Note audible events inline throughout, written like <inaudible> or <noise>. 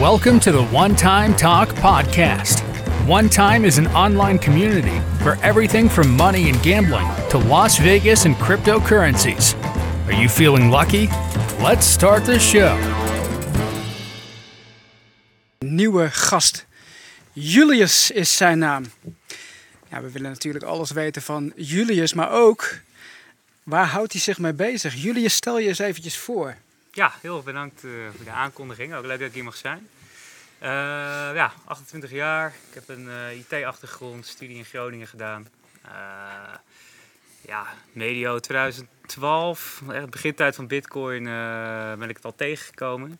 Welcome to the One Time Talk podcast. One Time is an online community for everything from money and gambling to Las Vegas and cryptocurrencies. Are you feeling lucky? Let's start the show. Nieuwe gast. Julius is zijn naam. Ja, we willen natuurlijk alles weten van Julius, maar ook waar houdt hij zich mee bezig? Julius, stel je eens eventjes voor. Ja, heel erg bedankt eh, voor de aankondiging. Ook leuk dat ik hier mag zijn. Eh, ja, 28 jaar. Ik heb een eh, IT-achtergrond, studie in Groningen gedaan. Ja, medio 2012, echt begintijd van Bitcoin, ben ik het al tegengekomen.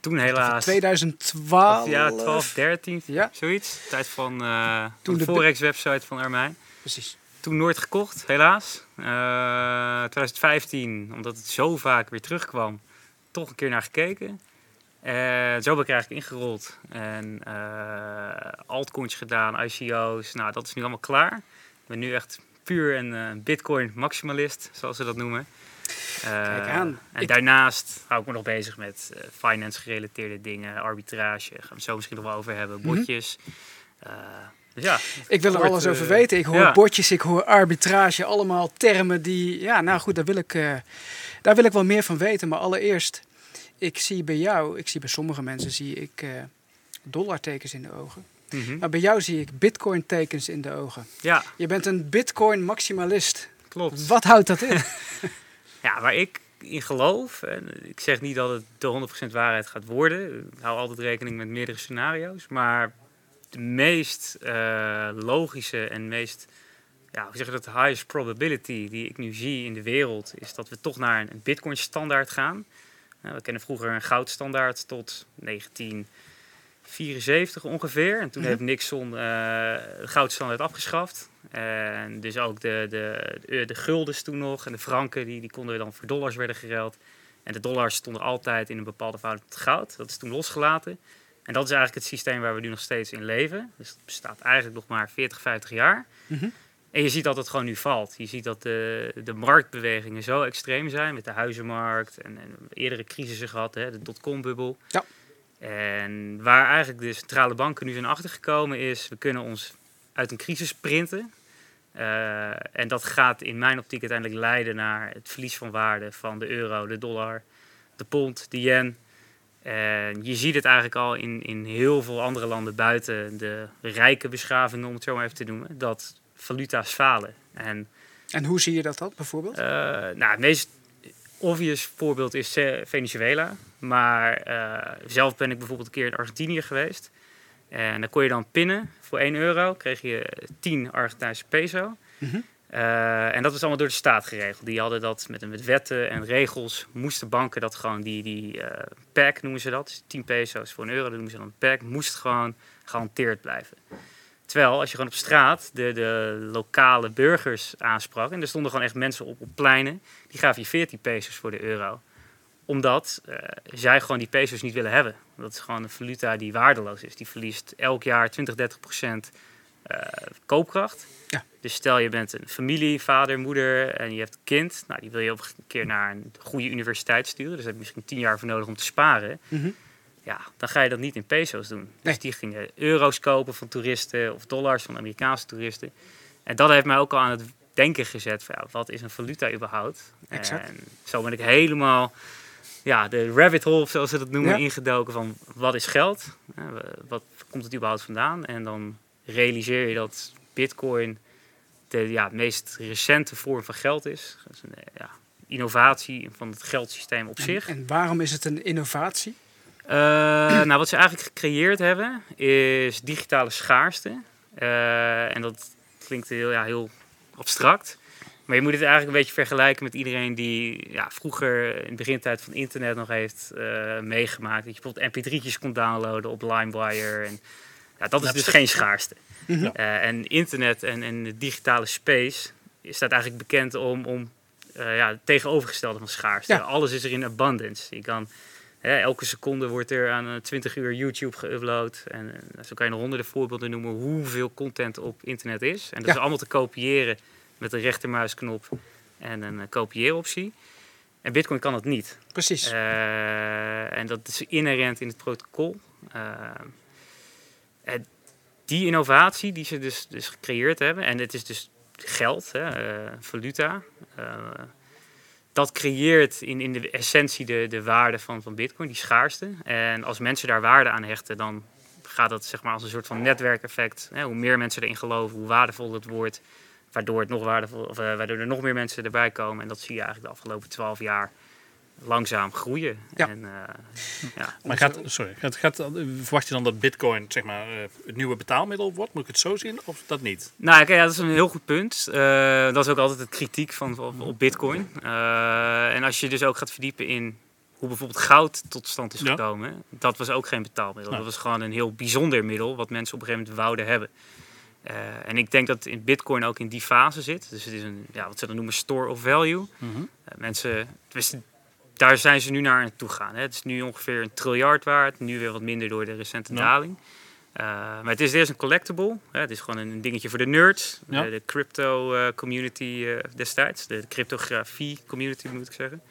Toen helaas. 2012. Ja, 12, 13, Ja. zoiets. Tijd van, Toen toen de Forex-website van Armijn. Precies. Toen nooit gekocht, helaas. Eh 2015, omdat het zo vaak weer terugkwam, toch een keer naar gekeken. En zo ben ik eigenlijk ingerold. En eh altcoins gedaan, ICO's. Nou, dat is nu allemaal klaar. Ik ben nu echt puur een eh, Bitcoin maximalist, zoals ze dat noemen. Eh, Kijk aan. En Ik- daarnaast hou ik me nog bezig met eh, finance gerelateerde dingen, arbitrage. Gaan we het zo misschien nog wel over hebben. Mhm. Botjes. Eh, dus ja, Ik wil er alles over eh, weten. Ik hoor ja. botjes, ik hoor arbitrage, allemaal termen die... Ja, nou goed, daar wil ik, eh, daar wil ik wel meer van weten. Maar allereerst, ik zie bij jou, ik zie bij sommige mensen, zie ik eh dollartekens in de ogen. Mhm. Maar bij jou zie ik bitcoin-tekens in de ogen. ja Je bent een bitcoin-maximalist. klopt. Wat houdt dat in? <laughs> <laughs> Ja, waar ik in geloof, en ik zeg niet dat het de 100% waarheid gaat worden. Ik hou altijd rekening met meerdere scenario's. Maar de meest eh, logische en meest, ja, hoe zeg je dat, highest probability die ik nu zie in de wereld, is dat we toch naar een Bitcoin standaard gaan. Nou, we kennen vroeger een goudstandaard tot 1974 ongeveer. En toen Mhm. heeft Nixon eh, de goudstandaard afgeschaft. En dus ook de, de, de, de guldens toen nog en de franken, die, die konden dan voor dollars werden geruild. En de dollars stonden altijd in een bepaalde verhouding tot goud. Dat is toen losgelaten. En dat is eigenlijk het systeem waar we nu nog steeds in leven. Dus dat bestaat eigenlijk nog maar 40, 50 jaar. Mhm. En je ziet dat het gewoon nu valt. Je ziet dat de, de marktbewegingen zo extreem zijn met de huizenmarkt en, en eerdere crisissen gehad, hè, de dotcom-bubbel. Ja. En waar eigenlijk de centrale banken nu zijn achtergekomen is, we kunnen ons uit een crisis printen. Eh, en dat gaat in mijn optiek uiteindelijk leiden naar het verlies van waarde van de euro, de dollar, de pond, de yen. En je ziet het eigenlijk al in, in heel veel andere landen buiten de rijke beschavingen, om het zo maar even te noemen, dat valuta's falen. En En hoe zie je dat dan bijvoorbeeld? eh, nou, het meest obvious voorbeeld is eh, Venezuela. Maar eh, zelf ben ik bijvoorbeeld een keer in Argentinië geweest. En dan kon je dan pinnen voor 1 euro. Kreeg je 10 Argentijnse peso. Mhm. En dat was allemaal door de staat geregeld. Die hadden dat met, met wetten en regels. Moesten banken dat gewoon, die, die eh pack noemen ze dat. Dus 10 peso's voor een euro, dat noemen ze dan een pack. Moest gewoon gehanteerd blijven. Terwijl als je gewoon op straat de, de lokale burgers aansprak. En er stonden gewoon echt mensen op, op pleinen. Die gaven je 14 pesos voor de euro. Omdat eh, zij gewoon die pesos niet willen hebben. Dat is gewoon een valuta die waardeloos is. Die verliest elk jaar 20, 30 procent eh, koopkracht. Ja. Dus stel je bent een familie, vader, moeder en je hebt een kind. Nou, die wil je op een keer naar een goede universiteit sturen. Dus daar heb je misschien 10 jaar voor nodig om te sparen. Mhm. Ja, dan ga je dat niet in peso's doen. Nee. Dus die gingen euro's kopen van toeristen of dollars van Amerikaanse toeristen. En dat heeft mij ook al aan het denken gezet van ja, wat is een valuta überhaupt? Exact. En zo ben ik helemaal ja, de rabbit hole, zoals ze dat noemen, Ja. ingedoken van wat is geld? Wat komt het überhaupt vandaan? En dan realiseer je dat bitcoin de ja, meest recente vorm van geld is. Dat is een eh, ja, innovatie van het geldsysteem op zich. En waarom is het een innovatie? Eh, nou, wat ze eigenlijk gecreëerd hebben is digitale schaarste. Eh, en dat klinkt heel, ja, heel abstract. Maar je moet het eigenlijk een beetje vergelijken met iedereen die ja, vroeger in de begintijd van internet nog heeft eh, meegemaakt. Dat je bijvoorbeeld mp3'tjes kon downloaden op LimeWire. En, ja, dat is dus geen schaarste. Mhm. Eh, en internet en, en de digitale space staat eigenlijk bekend om, om eh, ja, het tegenovergestelde van schaarste. Ja. Alles is er in abundance. Je kan, hè, elke seconde wordt er aan eh, 20 uur YouTube geüpload. En eh, zo kan je nog honderden voorbeelden noemen hoeveel content op internet is. En dat Ja. is allemaal te kopiëren met een rechtermuisknop en een eh, kopieeroptie. En Bitcoin kan het niet. Precies. Uh, en dat is inherent in het protocol. Uh, die innovatie die ze dus, dus gecreëerd hebben, en het is dus geld, hè, valuta, dat creëert in, in de essentie de, de waarde van, van Bitcoin, die schaarste. En als mensen daar waarde aan hechten, dan gaat dat zeg maar als een soort van netwerkeffect. Hè, hoe meer mensen erin geloven, hoe waardevol het wordt. Waardoor, het nog waardevol, of, uh, waardoor er nog meer mensen erbij komen. En dat zie je eigenlijk de afgelopen twaalf jaar langzaam groeien. Ja. En, uh, ja. Maar gaat, sorry, gaat, gaat, verwacht je dan dat bitcoin zeg maar, uh, het nieuwe betaalmiddel wordt? Moet ik het zo zien of dat niet? Nou, ja, dat is een heel goed punt. Uh, dat is ook altijd het kritiek van, op, op bitcoin. en als je dus ook gaat verdiepen in hoe bijvoorbeeld goud tot stand is gekomen. Ja. Dat was ook geen betaalmiddel. Dat was gewoon een heel bijzonder middel wat mensen op een gegeven moment wouden hebben. Uh, en ik denk dat in Bitcoin ook in die fase zit. Dus het is een, ja, wat ze dan noemen store of value. Mm -hmm. uh, mensen, daar zijn ze nu naar aan toe gaan. Hè. Het is nu ongeveer een triljard waard. Nu weer wat minder door de recente ja. daling. Uh, maar het is eerst een collectible. Hè. Het is gewoon een dingetje voor de nerds. Ja. de crypto community destijds. De cryptografie community moet ik zeggen.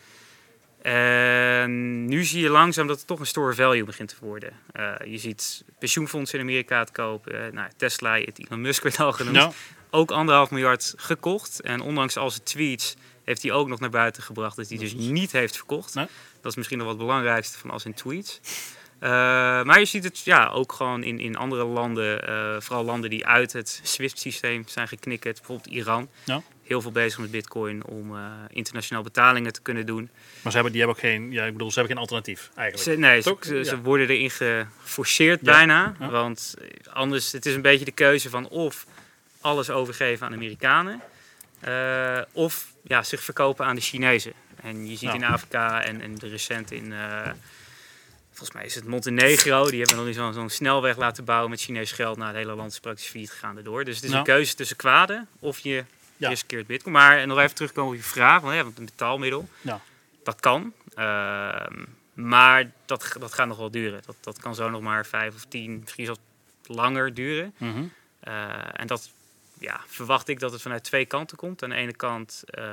En nu zie je langzaam dat het toch een store value begint te worden. Uh, je ziet pensioenfondsen in Amerika het kopen. Uh, nou, Tesla, het Elon Musk werd al genoemd. Ook anderhalf miljard gekocht. En ondanks al zijn tweets heeft hij ook nog naar buiten gebracht dat hij dus niet heeft verkocht. Nee. Dat is misschien nog wat belangrijkste van al zijn tweets. Uh, maar je ziet het ja, ook gewoon in, in andere landen, vooral landen die uit het SWIFT-systeem zijn geknikkerd, bijvoorbeeld Iran. Ja heel veel bezig met Bitcoin om uh, internationaal betalingen te kunnen doen. Maar ze hebben, die hebben ook geen, ja, ik bedoel, ze hebben geen alternatief eigenlijk. Ze, nee, ze, ze, ja. worden erin geforceerd ja. bijna. Want anders, het is een beetje de keuze van of alles overgeven aan de Amerikanen. Uh, of ja, zich verkopen aan de Chinezen. En je ziet in Afrika en, en de recent in... Uh, volgens mij is het Montenegro. Die hebben nog niet zo'n zo snelweg laten bouwen met Chinees geld. Nou, het hele land is praktisch failliet gegaan erdoor. Dus het is een keuze tussen kwade of je ja. riskeert bitcoin. Maar en nog even terugkomen op je vraag, want, ja, want een betaalmiddel, ja. dat kan. Uh, maar dat, dat gaat nog wel duren. Dat, dat kan zo nog maar vijf of tien, misschien zelfs langer duren. Mm -hmm. uh, en dat ja, verwacht ik dat het vanuit twee kanten komt. Aan de ene kant uh,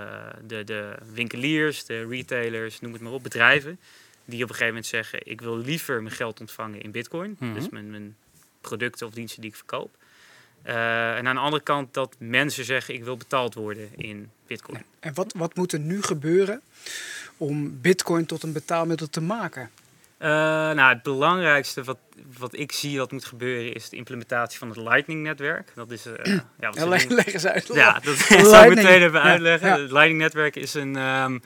de, de winkeliers, de retailers, noem het maar op, bedrijven. Die op een gegeven moment zeggen, ik wil liever mijn geld ontvangen in bitcoin. Mm -hmm. Dus mijn, mijn producten of diensten die ik verkoop. Uh, en aan de andere kant dat mensen zeggen: ik wil betaald worden in Bitcoin. En wat, wat moet er nu gebeuren om Bitcoin tot een betaalmiddel te maken? Uh, nou, het belangrijkste wat, wat ik zie dat moet gebeuren is de implementatie van het Lightning-netwerk. Dat is. Uh, ja, wat leg, leg eens uit. Ja, dat <laughs> <laughs> zou ik meteen even uitleggen. Ja, ja. Het Lightning-netwerk is een. Um,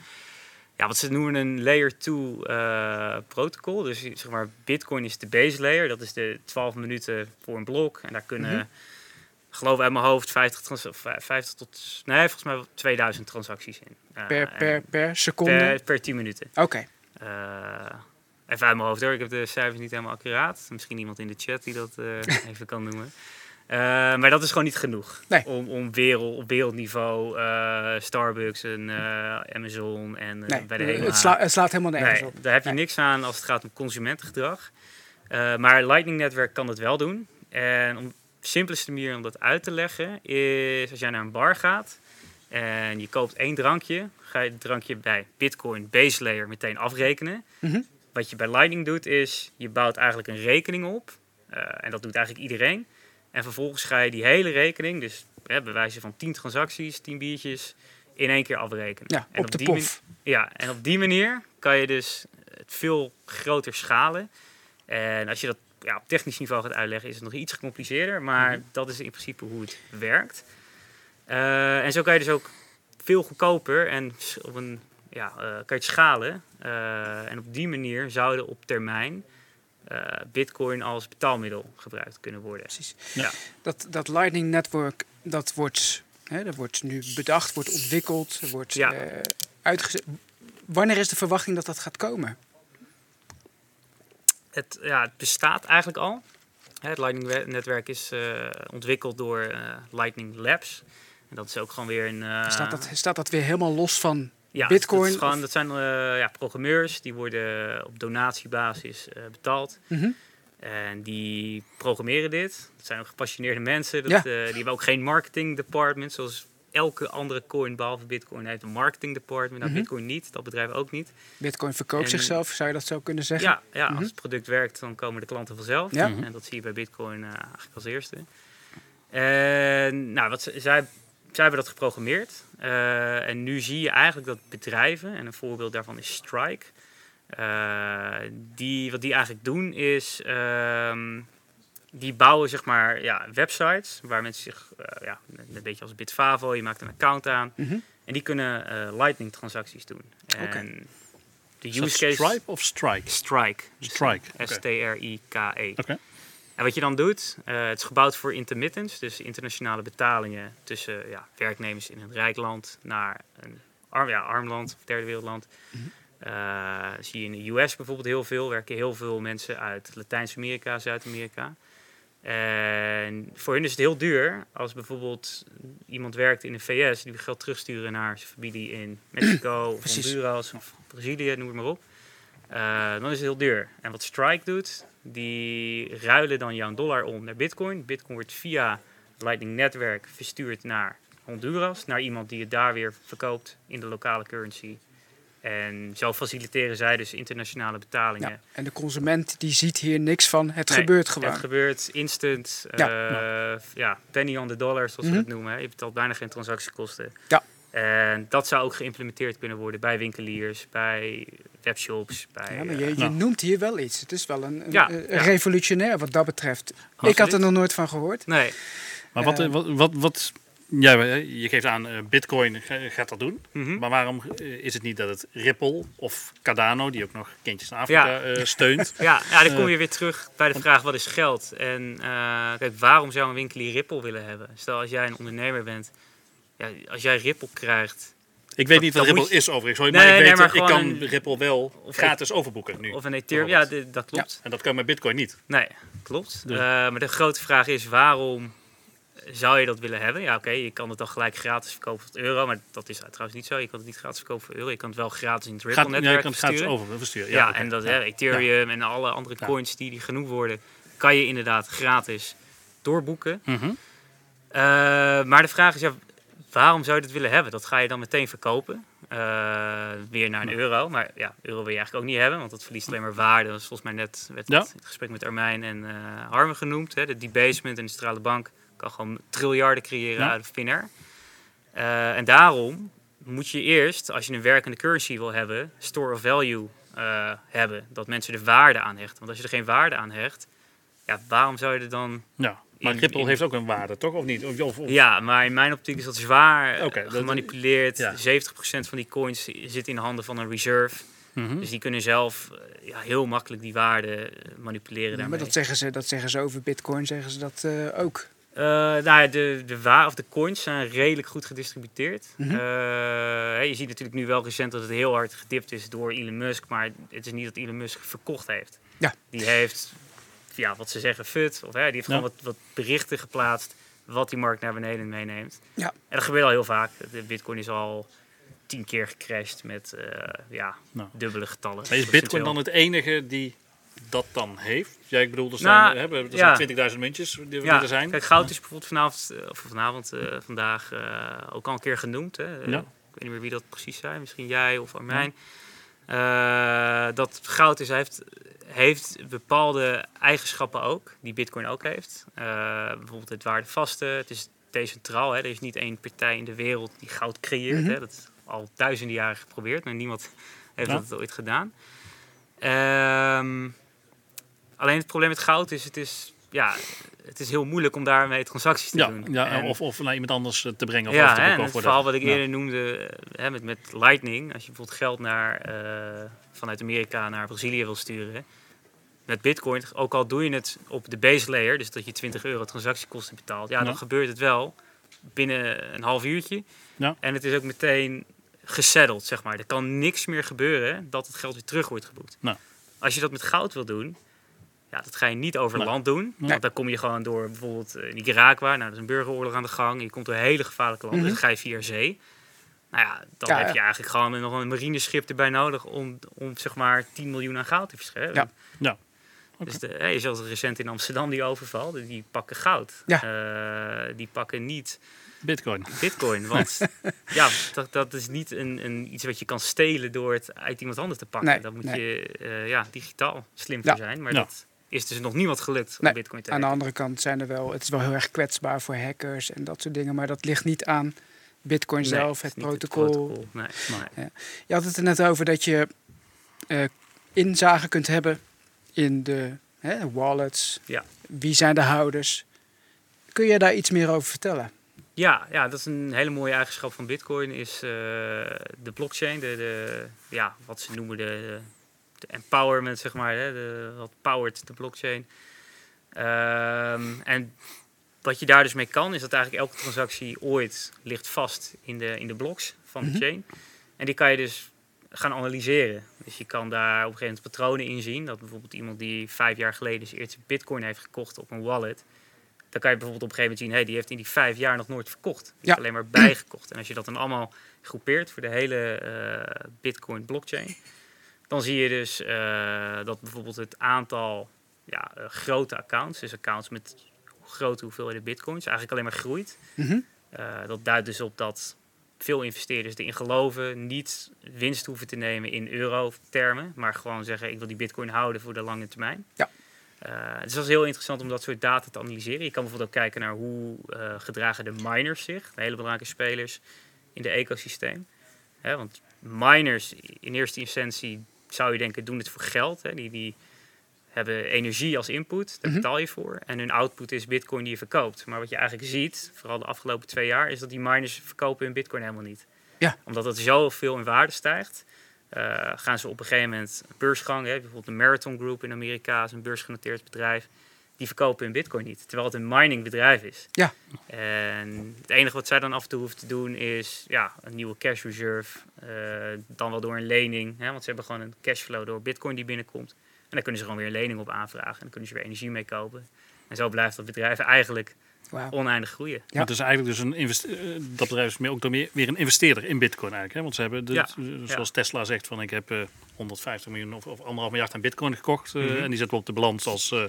ja, wat ze noemen een layer 2 uh, protocol. Dus zeg maar, Bitcoin is de base layer. Dat is de 12 minuten voor een blok. En daar kunnen. Mm -hmm geloof uit mijn hoofd 50, 50 tot, nee, volgens mij 2000 transacties in. Per, per, per seconde? Per, per 10 minuten. Oké. Okay. Even uit mijn hoofd hoor, ik heb de cijfers niet helemaal accuraat. Misschien iemand in de chat die dat uh, <laughs> even kan noemen. maar dat is gewoon niet genoeg nee. om, om wereld, op wereldniveau Starbucks en Amazon en nee, bij de hele. Het, sla, het, slaat helemaal nergens nee, op. Daar heb je niks aan als het gaat om consumentengedrag. maar Lightning-netwerk kan het wel doen. En om, simpelste manier om dat uit te leggen is als jij naar een bar gaat en je koopt één drankje, ga je het drankje bij Bitcoin Base Layer meteen afrekenen. Mm -hmm. Wat je bij Lightning doet is, je bouwt eigenlijk een rekening op. Uh, en dat doet eigenlijk iedereen. En vervolgens ga je die hele rekening, dus hè, bij wijze van 10 transacties, 10 biertjes, in één keer afrekenen. Ja, en op, op de pof. Ja, en op die manier kan je dus het veel groter schalen. En als je dat ja, op technisch niveau gaat uitleggen, is het nog iets gecompliceerder. Maar mm -hmm. dat is in principe hoe het werkt. Uh, en zo kan je dus ook veel goedkoper en op een, ja, uh, kan je het schalen. Uh, en op die manier zouden op termijn Bitcoin als betaalmiddel gebruikt kunnen worden. Precies. Ja. Dat, dat Lightning Network, dat wordt, hè, dat wordt nu bedacht, wordt ontwikkeld, wordt ja. uitgezet. Wanneer is de verwachting dat dat gaat komen? het, ja, het bestaat eigenlijk al. Het Lightning-netwerk is uh, ontwikkeld door Lightning Labs. En dat is ook gewoon weer een... Staat, dat, staat dat weer helemaal los van ja, Bitcoin? Dat, gewoon, dat zijn ja, programmeurs, die worden op donatiebasis betaald. Mm -hmm. En die programmeren dit. Dat zijn gepassioneerde mensen. Dat, ja. die hebben ook geen marketing department, zoals elke andere coin behalve Bitcoin heeft een marketing department. Nou, Mhm. Bitcoin niet, dat bedrijf ook niet. Bitcoin verkoopt En- zichzelf, zou je dat zo kunnen zeggen? Ja, ja Mhm. als het product werkt, dan komen de klanten vanzelf. Ja. Mhm. En dat zie je bij Bitcoin eh, eigenlijk als eerste. En nou, wat, zij, zij hebben dat geprogrammeerd. Eh, en nu zie je eigenlijk dat bedrijven, en een voorbeeld daarvan is Strike. eh, die, wat die eigenlijk doen is, ehm, die bouwen zeg maar ja, websites waar mensen zich, eh, ja, een beetje als Bitfavo, je maakt een account aan. Mhm. En die kunnen lightning transacties doen. En de use case... Stripe of Strike? Strike. Strike. S-T-R-I-K-E. Oké. En wat je dan doet, eh, het is gebouwd voor intermittence, dus internationale betalingen tussen ja, werknemers in een rijk land naar een arm, ja, arm land of derde wereldland. Eh, zie je in de US bijvoorbeeld heel veel, werken heel veel mensen uit Latijns-Amerika, Zuid-Amerika. En voor hun is het heel duur als bijvoorbeeld iemand werkt in de VS, die geld terugsturen naar zijn familie in <clears throat> Mexico of. Honduras of Brazilië, noem het maar op. Eh, dan is het heel duur. En wat Strike doet, die ruilen dan jouw dollar om naar Bitcoin. Bitcoin wordt via Lightning Netwerk verstuurd naar Honduras, naar iemand die het daar weer verkoopt in de lokale currency. En zo faciliteren zij dus internationale betalingen. Ja. En de consument die ziet hier niks van. Het Nee, gebeurt gewoon. Het gebeurt instant. Ja. eh, ja, penny on the dollar, zoals Mhm. we het noemen. Je betaalt bijna geen transactiekosten. Ja. En dat zou ook geïmplementeerd kunnen worden bij winkeliers, bij webshops. Bij, Ja, maar eh, je, je Nou. noemt hier wel iets. Het is wel een, een- Ja, een ja. revolutionair wat dat betreft. Ik had er nog nooit van gehoord. nee. Maar wat, Eh, wat, wat, wat ja, je geeft aan, eh, Bitcoin ga- gaat dat doen. Mhm. Maar waarom eh, is het niet dat het Ripple of Cardano, die ook nog kindjes in Afrika eh, steunt, <laughs> Ja, ja, dan kom Eh, je weer terug bij de vraag: wat is geld? En eh, kijk, waarom zou een winkelier Ripple willen hebben? Stel, als jij een ondernemer bent, ja, als jij Ripple krijgt, Ik weet niet wat Ripple je- is overigens, Nee, maar ik nee, weet maar dat ik kan een- Ripple wel Of gratis overboeken nu. of een Ethereum, ja, dat klopt. En dat kan met Bitcoin niet. Nee, klopt. Dus- maar de grote vraag is: waarom zou je dat willen hebben? Ja, oké, je kan het dan gelijk gratis verkopen voor euro, maar dat is trouwens niet zo. Je kan het niet gratis verkopen voor euro. Je kan het wel gratis in het Gaat, ja, je Ripple-netwerk kan het gratis versturen. over versturen. Ja, en dat Ja. Ethereum en alle andere coins die, die genoemd worden, kan je inderdaad gratis doorboeken. Mhm. Eh, maar de vraag is, ja, waarom zou je dat willen hebben? Dat ga je dan meteen verkopen. eh, weer naar een euro. Maar ja, euro wil je eigenlijk ook niet hebben, want dat verliest alleen maar waarde. Dat is volgens mij net werd Ja. het gesprek met Armijn en eh Harmen genoemd. Hè. De debasement en de centrale bank kan gewoon triljarden creëren Ja. uit vinger. Eh, en daarom moet je eerst, als je een werkende currency wil hebben, store of value hebben. Dat mensen er waarde aan hechten. Want als je er geen waarde aan hecht, ja, waarom zou je er dan Ja. Maar In- Ripple in- heeft ook een waarde, toch? Of niet? Of, of, of- ja, maar in mijn optiek is dat zwaar Oké, eh, dat- gemanipuleerd. ja. 70% van die coins zit in de handen van een reserve. Mhm. Dus die kunnen zelf eh, ja, heel makkelijk die waarde eh, manipuleren Ja, daarmee. maar dat zeggen, ze, dat zeggen ze over bitcoin, zeggen ze dat eh, ook. Eh, nou ja, de, de, wa of de coins zijn redelijk goed gedistributeerd. Mhm. Eh, je ziet natuurlijk nu wel recent dat het heel hard gedipt is door Elon Musk. Maar het is niet dat Elon Musk verkocht heeft. Ja. Die heeft, ja, wat ze zeggen, fut. Of hè, die heeft Ja. gewoon wat, wat berichten geplaatst wat die markt naar beneden meeneemt. Ja. En dat gebeurt al heel vaak. De bitcoin is al tien keer gecrashed met eh, ja, Nou. dubbele getallen. Maar is Bitcoin dan het enige die dat dan heeft? Ja, ik bedoel, er zijn, Nou, we hebben, er ja. zijn 20.000 muntjes die, Ja, er zijn. kijk, goud is bijvoorbeeld vanavond, eh, of vanavond eh, vandaag eh, ook al een keer genoemd. Hè. Ja. Ik weet niet meer wie dat precies zei, misschien jij of Armijn. Eh, dat goud is, heeft, heeft bepaalde eigenschappen ook, die Bitcoin ook heeft. Eh, bijvoorbeeld het waardevaste, het is decentraal. Hè. Er is niet één partij in de wereld die goud creëert. Mhm. hè. Dat is al duizenden jaren geprobeerd, maar niemand heeft Ja. dat ooit gedaan. Ehm, alleen het probleem met goud is, het is, ja, het is heel moeilijk om daarmee transacties te Ja, doen. ja En- of, of naar iemand anders eh, te brengen of ja, te hè, en het voor verhaal wat ik Ja. eerder noemde eh, hè, met, met Lightning. Als je bijvoorbeeld geld naar, eh, vanuit Amerika naar Brazilië wil sturen. Met Bitcoin, ook al doe je het op de base layer, dus dat je 20 euro transactiekosten betaalt, ja, dan gebeurt het wel binnen een half uurtje. Ja. En het is ook meteen gesetteld, zeg maar. Er kan niks meer gebeuren dat het geld weer terug wordt geboekt. Als je dat met goud wil doen, ja, dat ga je niet over Nee. land doen. Nee. Want dan kom je gewoon door bijvoorbeeld eh, Nicaragua. Nou, dat is een burgeroorlog aan de gang. Je komt door hele gevaarlijke landen. Dus dan ga je via zee. Nou ja, dan Ja, heb ja. je eigenlijk gewoon nog een marineschip erbij nodig om, om zeg maar 10 miljoen aan goud te verschepen. Ja. Ja. Dus de, hey, zoals recent in Amsterdam die overval, die pakken goud. Ja. Eh, die pakken niet Bitcoin. bitcoin. <laughs> Want ja, dat, dat is niet een, een, iets wat je kan stelen door het uit iemand anders te pakken. Nee, Daar moet nee. je eh, ja, digitaal slim Ja. voor zijn. Maar Ja. dat is dus nog niemand gelukt om Nee, bitcoin te Aan de andere kant zijn er wel, het is wel heel erg kwetsbaar voor hackers en dat soort dingen, maar dat ligt niet aan Bitcoin Nee, zelf, het protocol. Nee, nee. Je had het er net over dat je eh, inzage kunt hebben in de hè, wallets. Ja. Wie zijn de houders? Kun je daar iets meer over vertellen? Ja, ja, dat is een hele mooie eigenschap van Bitcoin, is eh, de blockchain, de, de, ja, wat ze noemen de, de empowerment, zeg maar, hè, de, wat powert de blockchain. Ehm, en wat je daar dus mee kan, is dat eigenlijk elke transactie ooit ligt vast in de, in de blocks van de Mhm. chain. En die kan je dus gaan analyseren. Dus je kan daar op een gegeven moment patronen in zien. Dat bijvoorbeeld iemand die vijf jaar geleden zijn eerste bitcoin heeft gekocht op een wallet. Dan kan je bijvoorbeeld op een gegeven moment zien, hey, die heeft in die vijf jaar nog nooit verkocht. Die Ja. heeft alleen maar bijgekocht. En als je dat dan allemaal groepeert voor de hele eh, bitcoin blockchain, dan zie je dus eh, dat bijvoorbeeld het aantal ja, eh, grote accounts, dus accounts met grote hoeveelheden bitcoins, eigenlijk alleen maar groeit. Mhm. Eh, dat duidt dus op dat veel investeerders erin geloven, niet winst hoeven te nemen in euro-termen, maar gewoon zeggen: ik wil die bitcoin houden voor de lange termijn. Ja. Eh, dus dat is heel interessant om dat soort data te analyseren. Je kan bijvoorbeeld ook kijken naar hoe gedragen de miners zich, de hele belangrijke spelers in de ecosysteem. Hè, want miners in eerste instantie zou je denken doen het voor geld. Hè. Die, die hebben energie als input, daar Mhm. betaal je voor. En hun output is bitcoin die je verkoopt. Maar wat je eigenlijk ziet, vooral de afgelopen twee jaar, is dat die miners verkopen hun bitcoin helemaal niet. Ja. Omdat het zoveel in waarde stijgt, eh, gaan ze op een gegeven moment beursgang. Hè, bijvoorbeeld de Marathon Group in Amerika is een beursgenoteerd bedrijf. Die verkopen hun bitcoin niet, terwijl het een miningbedrijf is. Ja. En het enige wat zij dan af en toe hoeven te doen is ja, een nieuwe cash reserve. eh, dan wel door een lening. Hè, want ze hebben gewoon een cashflow door bitcoin die binnenkomt. En dan kunnen ze gewoon weer een lening op aanvragen. En dan kunnen ze weer energie mee kopen. En zo blijft dat bedrijf eigenlijk oneindig groeien. Ja. Het is eigenlijk dus een eh, dat bedrijf is meer ook dan meer, weer een investeerder in Bitcoin eigenlijk. Hè? Want ze hebben, de, Ja. zoals Tesla zegt, van ik heb eh 150 miljoen of, of anderhalf miljard aan Bitcoin gekocht. eh, Mhm. En die zetten we op de balans als, eh,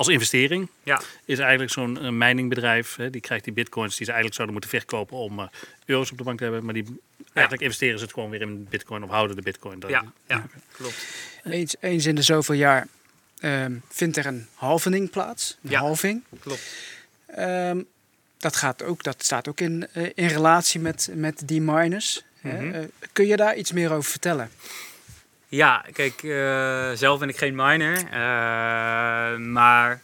als investering. Ja. Is eigenlijk zo'n eh, miningbedrijf. Hè? Die krijgt die Bitcoins die ze eigenlijk zouden moeten verkopen om eh, euro's op de bank te hebben. Maar die eigenlijk investeren ze het gewoon weer in Bitcoin of houden de Bitcoin. Dat- Ja, ja, klopt. Eens, eens in de zoveel jaar ehm, vindt er een halvening plaats. Een Ja. halving. klopt. Ehm, dat, gaat ook, dat staat ook in, eh, in relatie met, met die miners. hè. Mhm. Kun je daar iets meer over vertellen? Ja, kijk, eh, zelf ben ik geen miner. eh, maar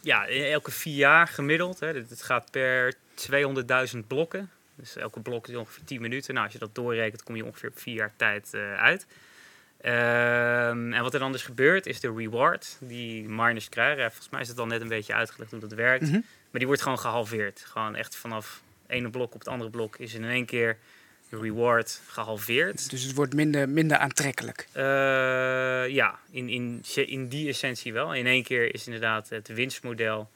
ja, elke vier jaar gemiddeld. Hè, het gaat per 200.000 blokken. Dus elke blok is ongeveer 10 minuten. Nou, als je dat doorrekent, kom je ongeveer op vier jaar tijd eh, uit. Ehm, en wat er dan dus gebeurt, is de reward die miners krijgen. Ja, volgens mij is het al net een beetje uitgelegd hoe dat werkt. Mhm. Maar die wordt gewoon gehalveerd. Gewoon echt vanaf ene blok op het andere blok is in één keer reward gehalveerd. Dus het wordt minder, minder aantrekkelijk. Eh, ja, in, in, in die essentie wel. In één keer is inderdaad het winstmodel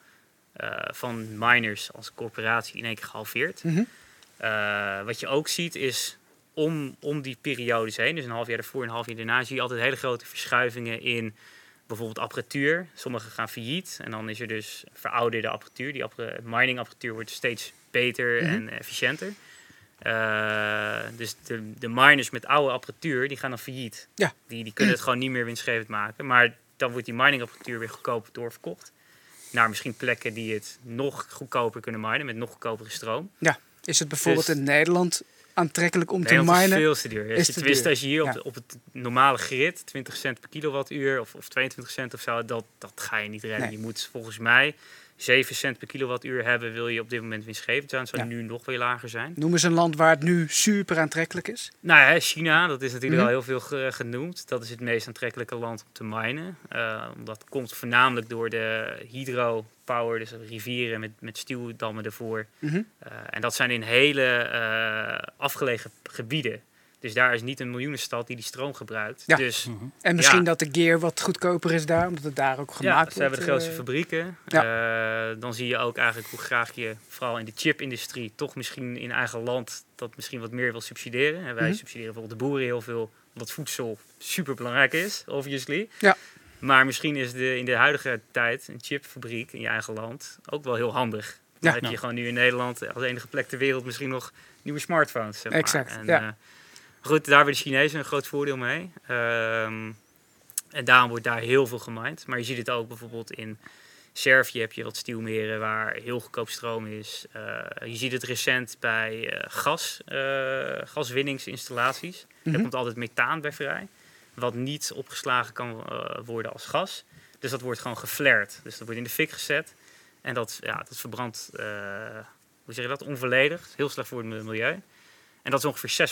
eh, van miners als corporatie in één keer gehalveerd. Mhm. Eh, wat je ook ziet is om, om die periodes heen, dus een half jaar ervoor en een half jaar daarna, zie je altijd hele grote verschuivingen in bijvoorbeeld apparatuur. Sommige gaan failliet en dan is er dus verouderde apparatuur. Die appara- miningapparatuur wordt steeds beter Mhm. en efficiënter. Eh, dus de, de miners met oude apparatuur, die gaan dan failliet. Ja. Die, die kunnen het gewoon niet meer winstgevend maken. Maar dan wordt die miningapparatuur weer goedkoper doorverkocht. Naar misschien plekken die het nog goedkoper kunnen minen met nog goedkopere stroom. Is het bijvoorbeeld Dus- in Nederland aantrekkelijk om te Nederland is minen? veel te duur. Is te tenminste, duur, als je hier op, ja. de- op het normale grid 20 cent per kilowattuur of, of 22 cent of zo, dat, dat ga je niet redden. Nee. Je moet volgens mij 7 cent per kilowattuur hebben, wil je op dit moment winstgevend zijn. Het zou Ja. nu nog weer lager zijn. Noem eens een land waar het nu super aantrekkelijk is. Nou ja, China, dat is natuurlijk Mhm. al heel veel ge- genoemd. Dat is het meest aantrekkelijke land om te minen. Eh, dat komt voornamelijk door de hydropower, dus rivieren met, met stuwdammen ervoor. Mhm. Eh, en dat zijn in hele eh, afgelegen gebieden. Dus daar is niet een miljoenenstad die die stroom gebruikt. Ja. Dus En misschien Ja. dat de gear wat goedkoper is daar, omdat het daar ook gemaakt ja, wordt. ze hebben de grootste eh, fabrieken. Eh, dan zie je ook eigenlijk hoe graag je, vooral in de chipindustrie, toch misschien in eigen land dat misschien wat meer wil subsidiëren. En wij Mhm. subsidiëren bijvoorbeeld de boeren heel veel, omdat voedsel super belangrijk is, obviously. Ja. Maar misschien is de, in de huidige tijd een chipfabriek in je eigen land ook wel heel handig. Dan Ja. heb je Ja. gewoon nu in Nederland als enige plek ter wereld misschien nog nieuwe smartphones. Zeg maar. Exact, En, ja. eh, goed, daar hebben de Chinezen een groot voordeel mee. Ehm, en daarom wordt daar heel veel gemined. Maar je ziet het ook bijvoorbeeld in Servië heb je wat stuwmeren waar heel goedkoop stroom is. Eh, je ziet het recent bij eh, gas, eh, gaswinningsinstallaties. Mhm. Daar komt altijd methaan bij vrij. Wat niet opgeslagen kan worden als gas. Dus dat wordt gewoon geflared. Dus dat wordt in de fik gezet. En dat, ja, dat verbrandt, hoe zeg je dat, onvolledig. Heel slecht voor het milieu. En dat is ongeveer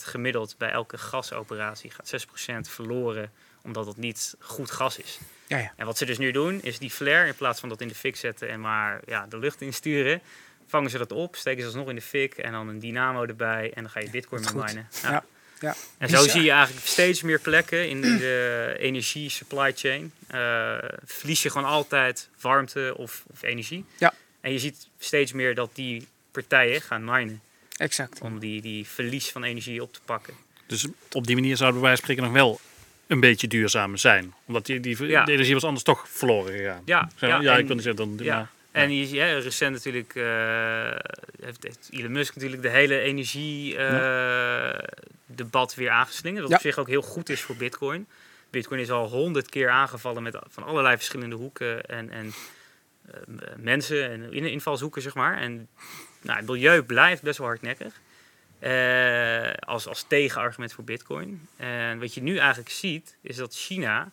6% gemiddeld bij elke gasoperatie. Gaat 6% verloren omdat het niet goed gas is. Ja, ja. En wat ze dus nu doen, is die flare, in plaats van dat in de fik zetten en maar ja, de lucht insturen, vangen ze dat op, steken ze alsnog in de fik en dan een dynamo erbij en dan ga je bitcoin minen. Ja, ja. En zo zie je eigenlijk steeds meer plekken in de energie supply chain. eh, verlies je gewoon altijd warmte of, of energie. Ja. En je ziet steeds meer dat die partijen gaan minen Exact. om die, die verlies van energie op te pakken. Dus op die manier zouden we bij wijze van spreken nog wel een beetje duurzaam zijn. Omdat die, die Ja. de energie was anders toch verloren gegaan. Ja, maar, ja, en- ik wil niet zeggen, dan, Ja. maar- En je, ja, recent natuurlijk eh, heeft, heeft Elon Musk natuurlijk de hele energie eh, debat weer aangeslingerd. Wat Ja. op zich ook heel goed is voor Bitcoin. Bitcoin is al honderd keer aangevallen met van allerlei verschillende hoeken en, en eh, mensen en in, invalshoeken, zeg maar. En nou, het milieu blijft best wel hardnekkig. eh, als, als tegenargument voor Bitcoin. En wat je nu eigenlijk ziet, is dat China.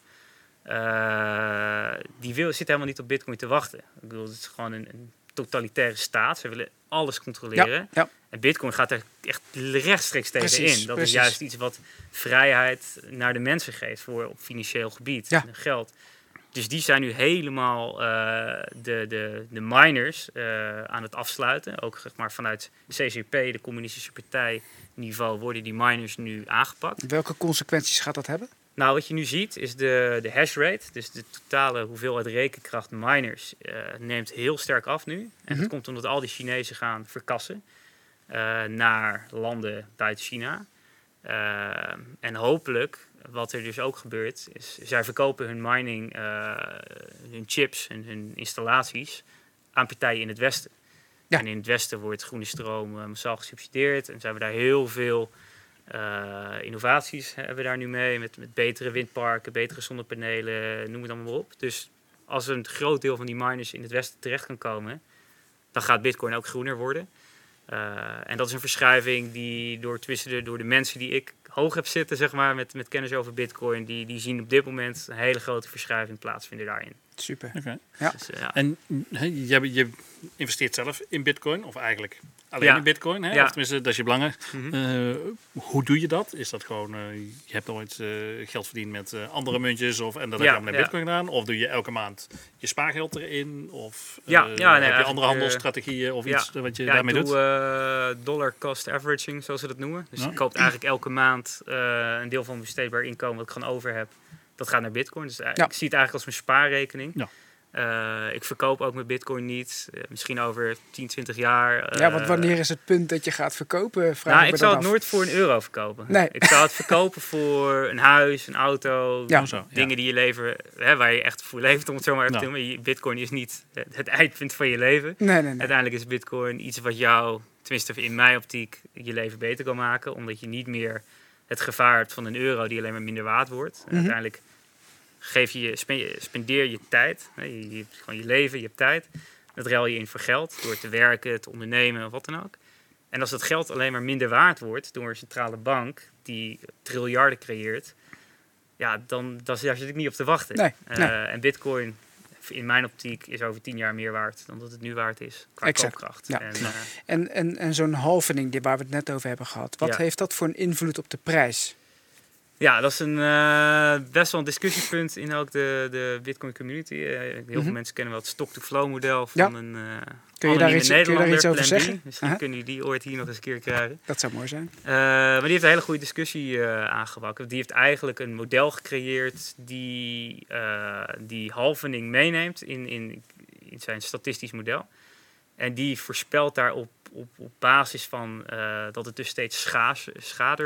eh, die wil, zit helemaal niet op Bitcoin te wachten. Ik bedoel, het is gewoon een, een totalitaire staat. Ze willen alles controleren. ja. En Bitcoin gaat er echt rechtstreeks tegen Precies, in. Dat precies. is juist iets wat vrijheid naar de mensen geeft voor op financieel gebied Ja. en geld. Dus die zijn nu helemaal eh, de, de, de miners eh, aan het afsluiten. Ook zeg maar, vanuit CCP, de Communistische Partij niveau, worden die miners nu aangepakt. Welke consequenties gaat dat hebben? Nou, wat je nu ziet is de, de hash rate, dus de totale hoeveelheid rekenkracht miners, eh, neemt heel sterk af nu. En Mhm. dat komt omdat al die Chinezen gaan verkassen naar landen buiten China. En hopelijk, wat er dus ook gebeurt, is zij verkopen hun mining, eh, hun chips en hun installaties aan partijen in het Westen. Ja. En in het Westen wordt groene stroom eh, massaal gesubsidieerd en zijn we daar heel veel eh, innovaties hebben we daar nu mee, met, met betere windparken, betere zonnepanelen, noem het allemaal maar op. Dus als een groot deel van die miners in het westen terecht kan komen, dan gaat Bitcoin ook groener worden. Eh, en dat is een verschuiving die door, tussen de, door de mensen die ik hoog heb zitten, zeg maar, met, met kennis over Bitcoin, die, die zien op dit moment een hele grote verschuiving plaatsvinden daarin. Super. Oké. Ja. Dus, eh, ja. En hè, je, je investeert zelf in bitcoin, of eigenlijk alleen Ja. in bitcoin. Hè? Ja. Of tenminste, dat is je belangen. Mhm. Eh, hoe doe je dat? Is dat gewoon, eh, je hebt ooit eh, geld verdiend met andere muntjes of, en dat heb je naar ja. bitcoin gedaan? Of doe je elke maand je spaargeld erin? Of Ja, ja, nee, heb je andere handelsstrategieën of ja. iets wat je daarmee ik doet? doe eh, dollar cost averaging, zoals ze dat noemen. Dus ik koop eigenlijk elke maand een deel van mijn besteedbaar inkomen wat ik gewoon over heb. Dat gaat naar bitcoin. Dus ik zie het eigenlijk als mijn spaarrekening. Eh, ik verkoop ook mijn bitcoin niet. Eh, misschien over 10, 20 jaar. eh, ja, want wanneer is het punt dat je gaat verkopen? Vraag nou, ik zou het af. nooit voor een euro verkopen. Nee. Ik zou het verkopen voor een huis, een auto, <laughs> Ja. Dingen die je leven, hè, waar je echt voor leeft, om het zo maar even te noemen. Bitcoin is niet het, eindpunt van je leven. Nee, nee, nee. Uiteindelijk is Bitcoin iets wat jou, tenminste in mijn optiek, je leven beter kan maken. Omdat je niet meer het gevaar hebt van een euro die alleen maar minder waard wordt. En Mhm. uiteindelijk geef je, je- spendeer je tijd. Je, je hebt gewoon je leven, je hebt tijd. Dat ruil je in voor geld, door te werken, te ondernemen of wat dan ook. En als dat geld alleen maar minder waard wordt door een centrale bank die triljarden creëert, ja, dan dan daar zit ik niet op te wachten. Nee, Eh. En Bitcoin, in mijn optiek, is over tien jaar meer waard dan dat het nu waard is qua Exact, koopkracht. ja. En, eh, En, en, en zo'n halvening die waar we het net over hebben gehad, wat Ja. heeft dat voor een invloed op de prijs? Ja, dat is een, eh, best wel een discussiepunt in ook de, de Bitcoin community. Eh, heel veel Mhm. mensen kennen wel het stock-to-flow model van Ja. een uh, Kun je, daar iets, kun je daar iets over B. zeggen? Misschien kunnen jullie die ooit hier nog eens een keer krijgen. Dat zou mooi zijn. Maar die heeft een hele goede discussie aangewakkerd. Die heeft eigenlijk een model gecreëerd die die halvening meeneemt in, in, in zijn statistisch model. En die voorspelt daarop op, op basis van eh, dat het dus steeds schaars,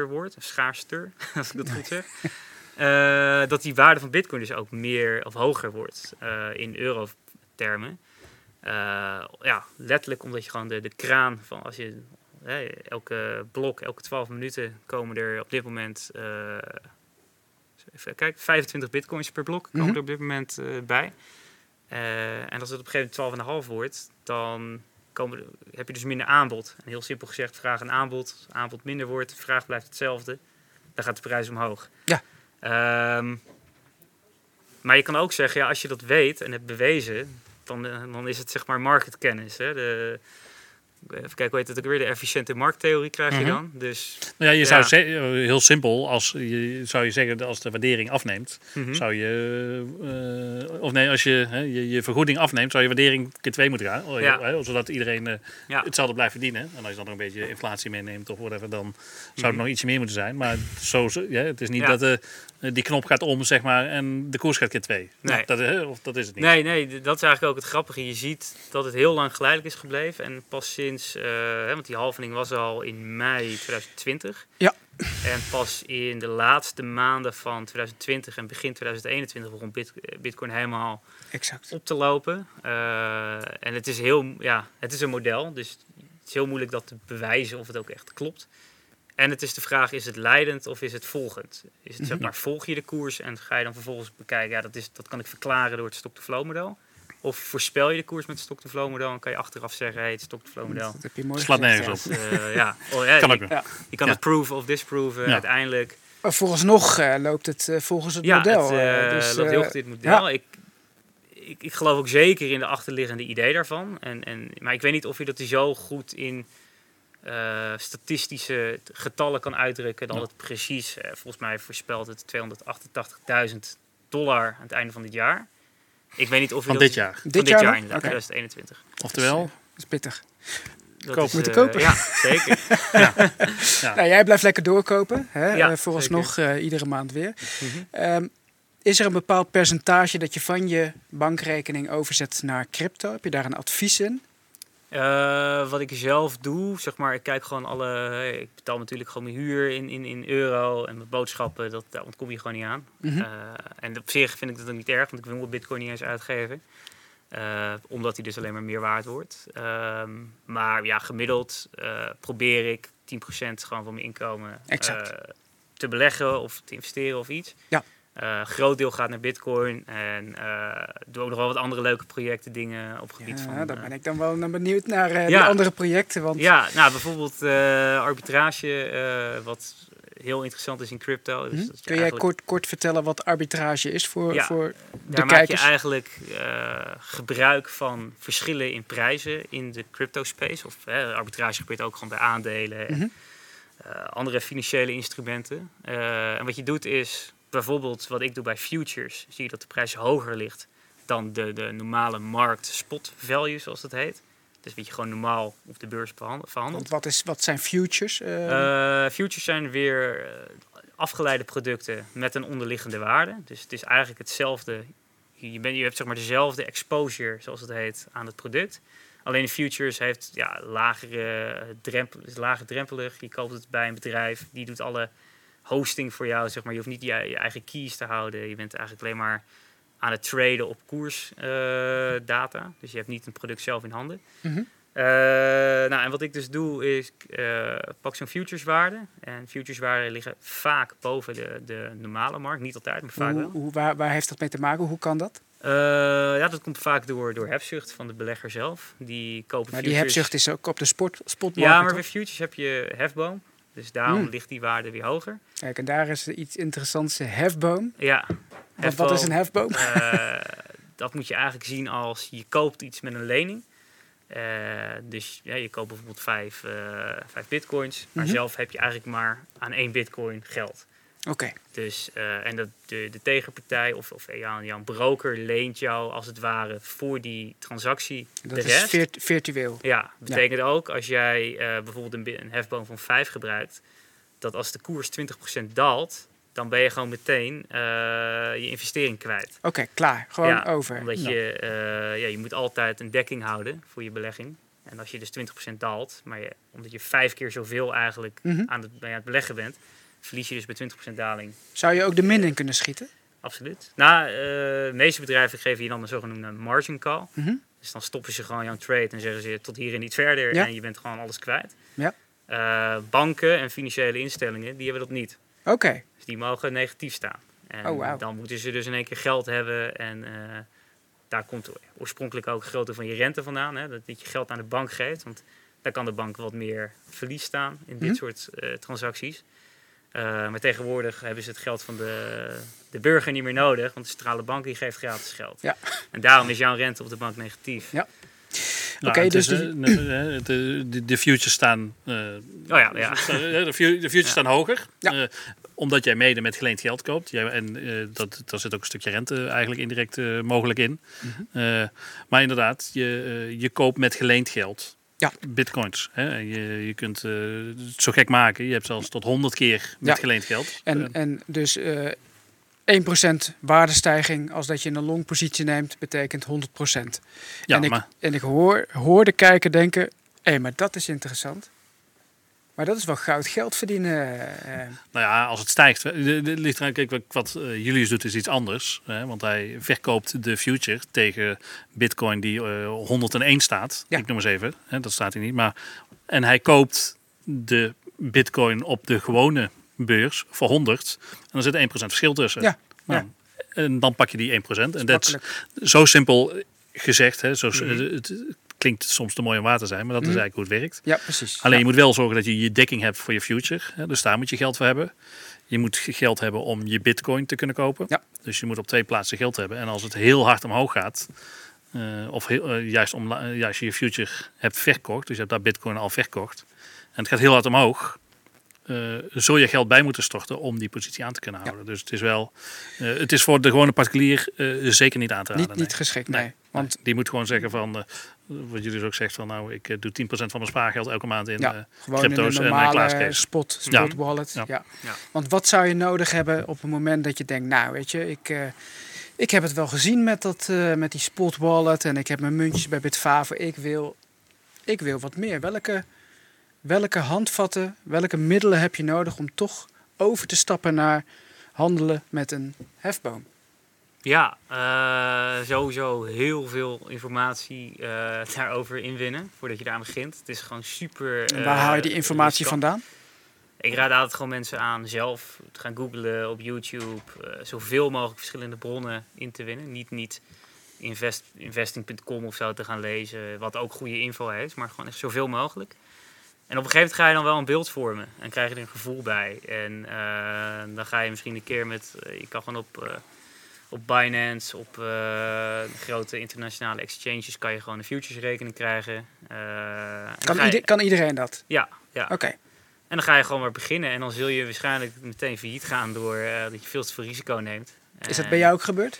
wordt, schaarster, <laughs> als ik dat goed zeg. <laughs> eh, dat die waarde van bitcoin dus ook meer of hoger wordt eh, in euro-termen. Eh, ja, letterlijk omdat je gewoon de, de kraan van als je hè, elke blok, elke 12 minuten komen er op dit moment, even kijken, 25 bitcoins per blok komen Mhm. er op dit moment bij. En als het op een gegeven moment 12,5 wordt, dan komen, heb je dus minder aanbod. En heel simpel gezegd, vraag en aanbod. Als aanbod minder wordt, vraag blijft hetzelfde. Dan gaat de prijs omhoog. Ja. Ehm, maar je kan ook zeggen, ja, als je dat weet en hebt bewezen, dan, eh, dan is het zeg maar marketkennis. Hè? De, even kijken, hoe heet het ook weer? De efficiënte markttheorie krijg je Mhm. dan. Dus, Nou ja, je zou Ja. eh, heel simpel, als je, zou je zeggen als de waardering afneemt, mhm. zou je, eh, of nee, als je, hè, je je vergoeding afneemt, zou je waardering keer twee moeten gaan. Ja. hè, zodat iedereen eh, Ja. hetzelfde blijft verdienen. En als je dan nog een beetje inflatie meeneemt of whatever, dan zou het Mhm. nog ietsje meer moeten zijn. Maar zo, ja, het is niet dat eh, die knop gaat om, zeg maar, en de koers gaat keer twee. Nee. Dat, hè, of, dat is het niet. Nee, nee, dat is eigenlijk ook het grappige. Je ziet dat het heel lang geleidelijk is gebleven. En pas sinds, eh, hè, want die halvening was al in mei 2020. Ja. En pas in de laatste maanden van 2020 en begin 2021 begon bit, eh, Bitcoin helemaal Exact. op te lopen. Eh, en het is, heel, ja, het is een model, dus het is heel moeilijk dat te bewijzen of het ook echt klopt. En het is de vraag, is het leidend of is het volgend? Is het zeg Mhm. maar, volg je de koers en ga je dan vervolgens bekijken, ja, dat, is, dat kan ik verklaren door het stock-to-flow model? Of voorspel je de koers met het stock-to-flow model en kan je achteraf zeggen, hey, het stock-to-flow model. Dat heb je mooi Slaat nergens ja. op. eh, ja, <laughs> oh, ja, Kan je, ook kan Ja. het proven of disproven Ja. uiteindelijk. Maar vooralsnog eh, loopt het eh, volgens het Ja, model. het eh, eh, dus, loopt heel eh, goed het model. Ik, ik, ik geloof ook zeker in de achterliggende idee daarvan. En, en, maar ik weet niet of je dat zo goed in eh, statistische getallen kan uitdrukken. Dat Ja. het precies, eh, volgens mij voorspelt het 288.000 dollar aan het einde van dit jaar. Ik weet niet of je Van dit jaar. Van Dit dit, jaar jaar, nog? inderdaad, Oké. 2021. Oftewel, Dat is pittig. Dat Koop. is, Moeten eh, kopen. Ja, zeker. <laughs> ja. Nou, jij blijft lekker doorkopen. Hè? Ja, vooralsnog eh, iedere maand weer. Mhm. Ehm, is er een bepaald percentage dat je van je bankrekening overzet naar crypto? Heb je daar een advies in? Eh, wat ik zelf doe, zeg maar, ik kijk gewoon alle. Ik betaal natuurlijk gewoon mijn huur in, in, in euro en mijn boodschappen, dat, daar ontkom je gewoon niet aan. Mhm. Eh, en op zich vind ik dat ook niet erg, want ik wil mijn bitcoin niet eens uitgeven. Eh, omdat hij dus alleen maar meer waard wordt. Ehm, maar ja, gemiddeld probeer ik 10% gewoon van mijn inkomen te beleggen of te investeren of iets. Ja. Eh, groot deel gaat naar bitcoin en eh doe ook nog wel wat andere leuke projecten, dingen op gebied Ja, van... dan eh, ben ik dan wel naar benieuwd naar die Ja. andere projecten. Want ja, nou bijvoorbeeld arbitrage, wat heel interessant is in crypto. Dus Hm? je Kun jij eigenlijk- kort, kort vertellen wat arbitrage is voor, Ja. voor de daar maak je kijkers? eigenlijk gebruik van verschillen in prijzen in de crypto space. Of arbitrage gebeurt ook gewoon bij aandelen en Mhm. andere financiële instrumenten. En wat je doet is, bijvoorbeeld wat ik doe bij futures, zie je dat de prijs hoger ligt dan de, de normale markt spot value, zoals dat heet. Dus wat je gewoon normaal op de beurs verhandelt. Want wat, is, wat zijn futures? Eh, Eh, futures zijn weer eh, afgeleide producten met een onderliggende waarde. Dus het is eigenlijk hetzelfde. Je, bent, je hebt zeg maar dezelfde exposure, zoals het heet, aan het product. Alleen de futures heeft ja, lagere drempel, is lager drempelig. Je koopt het bij een bedrijf, die doet alle hosting voor jou. Zeg maar. Je hoeft niet je, je eigen keys te houden. Je bent eigenlijk alleen maar aan het traden op koersdata. data. dus je hebt niet een product zelf in handen. mhm. Eh, nou, en wat ik dus doe is, ik eh, pak zo'n futureswaarde. En futureswaarden liggen vaak boven de, de normale markt. Niet altijd, maar vaak hoe, wel. hoe, waar, waar heeft dat mee te maken? Hoe kan dat? Eh, ja, dat komt vaak door, door hebzucht van de belegger zelf. Die kopen Maar die hebzucht is ook op de sport, spotmarkt. Ja, maar bij futures heb je hefboom. Dus daarom Hmm. ligt die waarde weer hoger. Kijk, en daar is iets interessants. Hefboom. Ja. Want wat is een hefboom? Eh, <laughs> dat moet je eigenlijk zien als je koopt iets met een lening. Eh, dus ja, je koopt bijvoorbeeld vijf, eh, vijf bitcoins. Maar Mhm. zelf heb je eigenlijk maar aan één bitcoin geld. Oké, Dus, eh, en dat de, de tegenpartij of, of broker leent jou als het ware voor die transactie dat de is rest. virt- virtueel. Ja, betekent ook als jij eh, bijvoorbeeld een, een hefboom van 5 gebruikt, dat als de koers 20% daalt, dan ben je gewoon meteen eh, je investering kwijt. Oké, klaar. Gewoon Ja, over. Omdat je, ja, je moet altijd een dekking houden voor je belegging. En als je dus 20% daalt, maar je, omdat je vijf keer zoveel eigenlijk mhm. aan het, aan het beleggen bent, verlies je dus bij 20% daling. Zou je ook de min in kunnen schieten? Absoluut. Nou, eh, de meeste bedrijven geven je dan een zogenoemde margin call. Mhm. Dus dan stoppen ze gewoon jouw trade en zeggen ze tot hier en niet verder. Ja. En je bent gewoon alles kwijt. Ja. Eh, banken en financiële instellingen, die hebben dat niet. Oké. Dus die mogen negatief staan. En Oh, wauw. dan moeten ze dus in één keer geld hebben. En eh, daar komt oorspronkelijk ook grootte van je rente vandaan. Hè? Dat, dat je geld aan de bank geeft. Want daar kan de bank wat meer verlies staan in dit Mhm. soort transacties. Eh, maar tegenwoordig hebben ze het geld van de, de burger niet meer nodig. Want de centrale bank die geeft gratis geld. Ja. En daarom is jouw rente op de bank negatief. Ja. Nou, Oké, dus is, eh, de, de, de, de futures staan, eh, Oh ja, ja. de, fu- de futures Ja. staan hoger. Ja. eh, omdat jij mede met geleend geld koopt. Jij, en eh, dat, daar zit ook een stukje rente eigenlijk indirect eh, mogelijk in. Mhm. Eh, maar inderdaad, je, eh, je koopt met geleend geld. Ja. Bitcoins. Hè? Je, je kunt eh, het zo gek maken. Je hebt zelfs tot 100 keer met Ja. geleend geld. En, en dus eh 1% waardestijging als dat je een long positie neemt, betekent 100%. ja, en ik, maar en ik hoor, hoor de kijker denken, hé, maar dat is interessant. Maar dat is wel goud geld verdienen. eh. Nou ja, als het stijgt. eh, de- ligt eraan, kijk, wat, eh, Julius doet is iets anders. Hè, want hij verkoopt de future tegen Bitcoin die eh 101 staat. Ja. Ik noem eens even. Hè, dat staat hier niet. Maar, en hij koopt de Bitcoin op de gewone beurs voor 100. En dan zit 1% verschil tussen. Ja, Nou, En dan pak je die 1%. En dat is zo simpel gezegd. Hè, zo, Mhm. het, het klinkt soms te mooi om waar te zijn. Maar dat Mhm. is eigenlijk hoe het werkt. Ja, precies. Alleen Ja. je moet wel zorgen dat je je dekking hebt voor je future. Hè? Dus daar moet je geld voor hebben. Je moet ge- geld hebben om je bitcoin te kunnen kopen. Ja. Dus je moet op twee plaatsen geld hebben. En als het heel hard omhoog gaat, eh, of heel, eh, juist, om, juist je je future hebt verkocht, dus je hebt daar bitcoin al verkocht, en het gaat heel hard omhoog, eh, zul je geld bij moeten storten om die positie aan te kunnen houden. Dus het is wel, eh, het is voor de gewone particulier eh, zeker niet aan te raden. Niet, nee. niet geschikt, nee. Nee. Want die moet gewoon zeggen van, eh, wat jullie dus ook zegt van, nou, ik doe 10% van mijn spaargeld elke maand in. ja, eh, gewoon in crypto's een en, normale Kees. spot, Ja. spot wallet. Ja. Ja. Ja. Want wat zou je nodig hebben op het moment dat je denkt, nou weet je, ik, eh, ik heb het wel gezien met, dat, eh, met die spot wallet en ik heb mijn muntjes bij Bitfavo. Ik wil, ik wil wat meer. Welke, welke handvatten, welke middelen heb je nodig om toch over te stappen naar handelen met een hefboom? Ja, eh, sowieso heel veel informatie eh, daarover inwinnen voordat je daar aan begint. Het is gewoon super. En waar haal je die eh, informatie riskant. vandaan? Ik raad altijd gewoon mensen aan zelf te gaan googlen op YouTube. zoveel mogelijk verschillende bronnen in te winnen. Niet, niet invest, investing.com of zo te gaan lezen, wat ook goede info heeft, maar gewoon echt zoveel mogelijk. En op een gegeven moment ga je dan wel een beeld vormen en krijg je er een gevoel bij. En eh, dan ga je misschien een keer met, eh, je kan gewoon op, eh, op Binance, op grote internationale exchanges, kan je gewoon een futures rekening krijgen. Kan, ga je- ieder- kan iedereen dat? Ja, ja. Oké, En dan ga je gewoon maar beginnen. En dan zul je waarschijnlijk meteen failliet gaan door dat je veel te veel risico neemt. is dat bij jou ook gebeurd?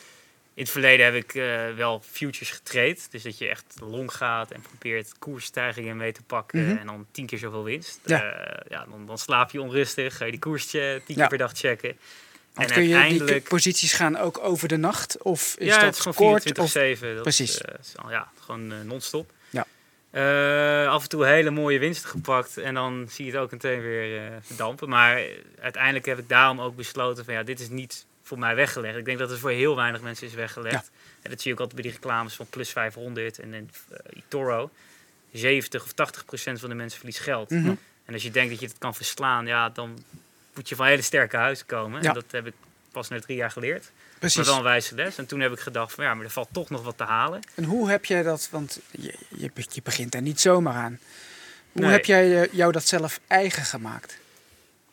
In het verleden heb ik eh, wel futures getraind. Dus dat je echt long gaat en probeert koersstijgingen mee te pakken. Mhm. En dan tien keer zoveel winst. Ja. Eh, ja, dan, dan slaap je onrustig. Ga je die koers tien Ja. keer per dag checken. Want en kun je die posities gaan ook over de nacht? Of is ja, het dat is gewoon kort? 24 Of... 7 dat Precies. Is, eh, is ja, gewoon non-stop. Ja. Eh, af en toe hele mooie winsten gepakt en dan zie je het ook meteen weer eh, verdampen. Maar uiteindelijk heb ik daarom ook besloten van ja, dit is niet voor mij weggelegd. Ik denk dat het voor heel weinig mensen is weggelegd. En dat zie je ook altijd bij die reclames van plus 500 en dan eh, eToro. 70 of 80 procent van de mensen verliest geld. Mhm. En als je denkt dat je het kan verslaan, ja, dan moet je van hele sterke huizen komen. Ja. En dat heb ik pas na drie jaar geleerd. Maar Precies. wel een wijze les. En toen heb ik gedacht van ja, maar er valt toch nog wat te halen. En hoe heb jij dat, want je, je, je begint daar niet zomaar aan. Hoe Nee. heb jij eh, jou dat zelf eigen gemaakt?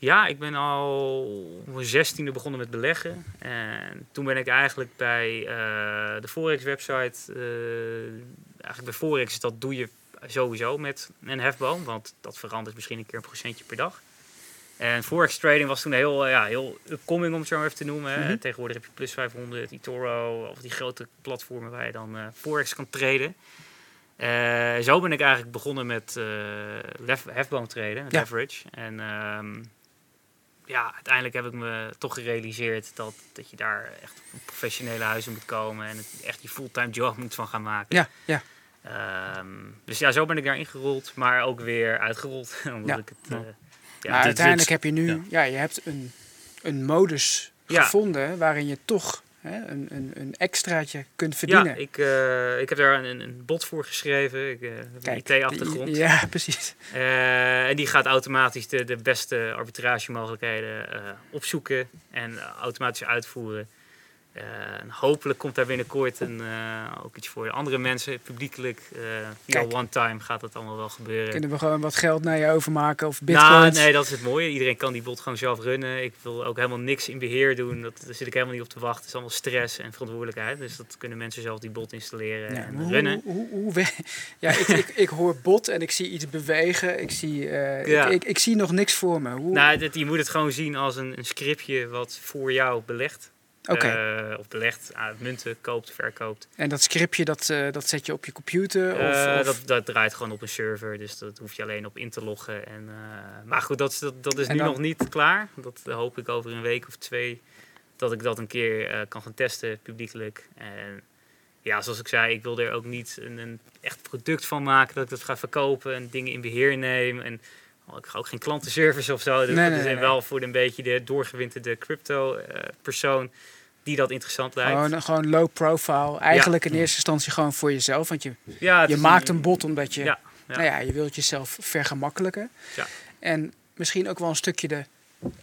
Ja, ik ben al op mijn zestiende begonnen met beleggen. En toen ben ik eigenlijk bij eh, de Forex website. eh, eigenlijk bij Forex, dat doe je sowieso met een hefboom. Want dat verandert misschien een keer een procentje per dag. En Forex trading was toen heel, eh, ja, heel upcoming om het zo maar even te noemen. Mhm. Tegenwoordig heb je plus 500, eToro of die grote platformen waar je dan eh, Forex kan traden. Zo ben ik eigenlijk begonnen met lef- hefboom traden, met Ja. leverage. En ehm, ja, uiteindelijk heb ik me toch gerealiseerd dat, dat je daar echt op professionele huizen moet komen en het echt je fulltime job <laughs> moet van gaan maken. Ja, ja. Ehm, dus ja, zo ben ik daar ingerold, maar ook weer uitgerold. <laughs> omdat Ja. ik het, eh, Ja, maar dit- uiteindelijk dit- heb je nu, ja. ja. je hebt een, een modus Ja. gevonden waarin je toch hè, een, een, een extraatje kunt verdienen. Ja, ik, eh, ik heb daar een, een bot voor geschreven. Ik eh, heb een IT-achtergrond. Ja, <laughs> precies. Eh, en die gaat automatisch de, de beste arbitragemogelijkheden eh, opzoeken en automatisch uitvoeren. Eh, en hopelijk komt daar binnenkort een, eh, ook iets voor andere mensen, publiekelijk. eh via Kijk. one time gaat dat allemaal wel gebeuren. Kunnen we gewoon wat geld naar je overmaken of Nou, bitcoins? nee, dat is het mooie. Iedereen kan die bot gewoon zelf runnen. Ik wil ook helemaal niks in beheer doen. Dat, daar zit ik helemaal niet op te wachten. Het is allemaal stress en verantwoordelijkheid. Dus dat kunnen mensen zelf die bot installeren Ja, en hoe, runnen. hoe, hoe, hoe ja, ik, ik, ik hoor bot en ik zie iets bewegen. Ik zie, Ja. ik, ik, zie nog niks voor me. Hoe, Nou, je moet het gewoon zien als een, een scriptje wat voor jou belegt. Oké, Eh, of belegt, aan munten koopt, verkoopt. en dat scriptje dat, eh, dat zet je op je computer? Of, of- dat, dat draait gewoon op een server, dus dat hoef je alleen op in te loggen. En, maar goed, dat, is- dat, dat is En nu dan- nog niet klaar. Dat hoop ik over een week of twee dat ik dat een keer kan gaan testen publiekelijk. En ja, zoals ik zei, ik wil er ook niet een, een echt product van maken dat ik dat ga verkopen en dingen in beheer neem. En ik ga ook geen klantenservice of zo. doen. Nee, nee, wel voor een beetje de doorgewinterde crypto eh, persoon die dat interessant lijkt. gewoon, gewoon low profile. Eigenlijk in eerste instantie gewoon voor jezelf. Want je, ja, je maakt een bot omdat je, Ja. Nou ja, je wilt jezelf vergemakkelijken. Ja. En misschien ook wel een stukje de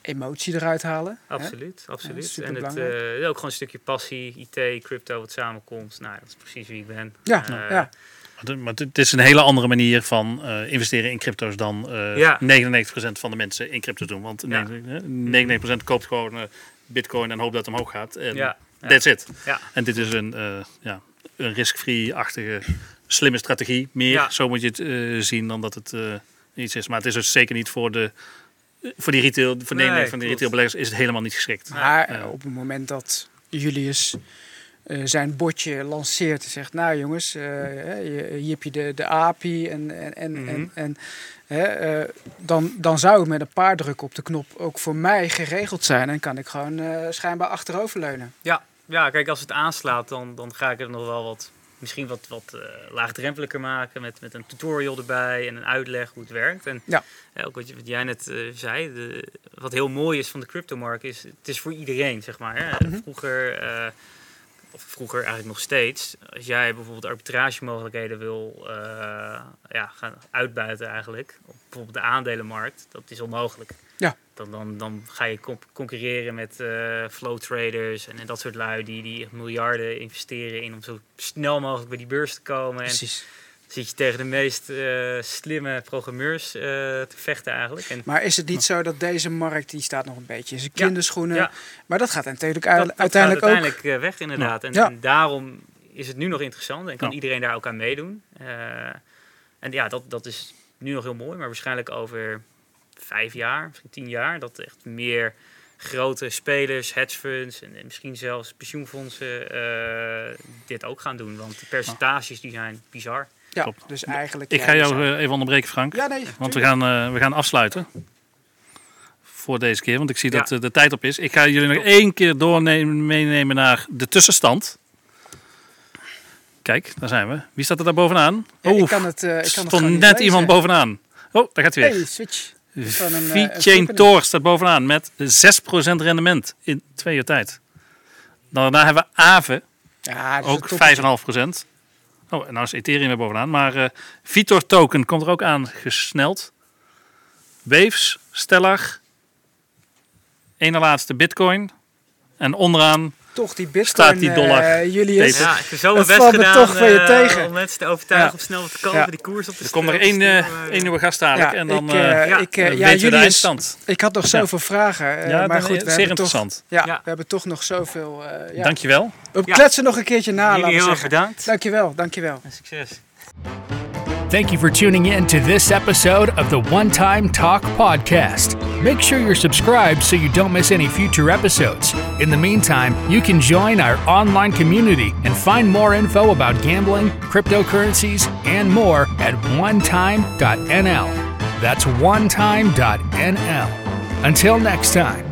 emotie eruit halen. hè? Absoluut, absoluut. en het eh, ook gewoon een stukje passie, IT, crypto, wat samenkomt. Nou, dat is precies wie ik ben. Ja, Eh, ja. Maar het- is een hele andere manier van eh, investeren in crypto's dan eh Ja. 99% van de mensen in crypto doen. Want Ja. 99% koopt gewoon eh, bitcoin en hoopt dat het omhoog gaat. En Ja, that's it. Ja. En dit is een, eh, ja, een risk-free-achtige slimme strategie. Meer, Ja. zo moet je het eh, zien dan dat het eh, iets is. Maar het is dus zeker niet voor de... Voor die retail, voor de Nee, van die retailbeleggers is het helemaal niet geschikt. Maar op het moment dat Julius eh, zijn botje lanceert en zegt... Nou jongens, eh, je- hier heb je de, de API en... en, en, Mhm. en, eh, dan, dan zou het met een paar drukken op de knop ook voor mij geregeld zijn. En kan ik gewoon schijnbaar achteroverleunen. Ja, ja, kijk, als het aanslaat, dan, dan ga ik het nog wel wat, misschien wat, wat eh, laagdrempeliger maken. Met, met een tutorial erbij en een uitleg hoe het werkt. En Ja. ook wat, je, wat jij net zei, de, wat heel mooi is van de cryptomarkt, is het is voor iedereen, zeg maar. Hè? Mhm. Vroeger, of vroeger eigenlijk nog steeds, als jij bijvoorbeeld arbitragemogelijkheden wil eh, ja, gaan uitbuiten eigenlijk, op bijvoorbeeld de aandelenmarkt, dat is onmogelijk. Ja. Dan, dan, dan ga je con- concurreren met eh, flow traders en, en dat soort lui die, die miljarden investeren in om zo snel mogelijk bij die beurs te komen. En Precies. Zit je tegen de meest eh, slimme programmeurs eh, te vechten eigenlijk. En Maar is het niet zo dat deze markt, die staat nog een beetje in zijn kinderschoenen. Ja. Maar dat gaat natuurlijk dat, dat uite- uiteindelijk, gaat uiteindelijk eh, weg inderdaad. En, Ja. en daarom is het nu nog interessant en kan iedereen daar ook aan meedoen. En ja, dat, dat is nu nog heel mooi, maar waarschijnlijk over vijf jaar, misschien tien jaar, dat echt meer grote spelers, hedge funds en, en misschien zelfs pensioenfondsen dit ook gaan doen. Want de percentages die zijn bizar. Ja, dus eigenlijk. Ik ja, ga jou eh, even onderbreken, Frank. Ja, nee. Want we gaan, eh, we gaan afsluiten. Voor deze keer, want ik zie Ja. dat eh, de tijd op is. Ik ga jullie nog één keer doornemen, meenemen naar de tussenstand. Kijk, daar zijn we. Wie staat er daar bovenaan? Ja, ik kan het, eh, ik kan het stond net lezen. iemand bovenaan. Oh, daar gaat hij weer. Hey, switch. Eh. Tor staat bovenaan met 6% rendement in twee jaar tijd. Daarna hebben we Aave, Ja, dat is ook een toppetje. 5,5%. Oh, en nou is Ethereum weer bovenaan. Maar eh Vitor Token komt er ook aan gesneld. Waves, Stellar. Ene laatste Bitcoin. En onderaan Toch die bitcoin, Staat die dollar eh, Julius. Ja, ik heb zo mijn best gedaan toch van je eh, tegen. om mensen te overtuigen Ja. om snel te kopen, Ja. die koers op te Er komt nog stu- één, eh, één nieuwe gast dadelijk. Ja, en dan ik, ja, Julius, eindstand. ik had nog zoveel vragen. Ja, maar goed, we zeer hebben, toch, interessant. ja, Ja. we hebben toch nog zoveel. ja. Dankjewel. We Ja. kletsen nog een keertje na, Jullie laten we heel erg bedankt. Dankjewel, dankjewel. En succes. Thank you for tuning in to this episode of the One Time Talk podcast. Make sure you're subscribed so you don't miss any future episodes. In the meantime, you can join our online community and find more info about gambling, cryptocurrencies, and more at onetime.nl. That's onetime.nl. Until next time.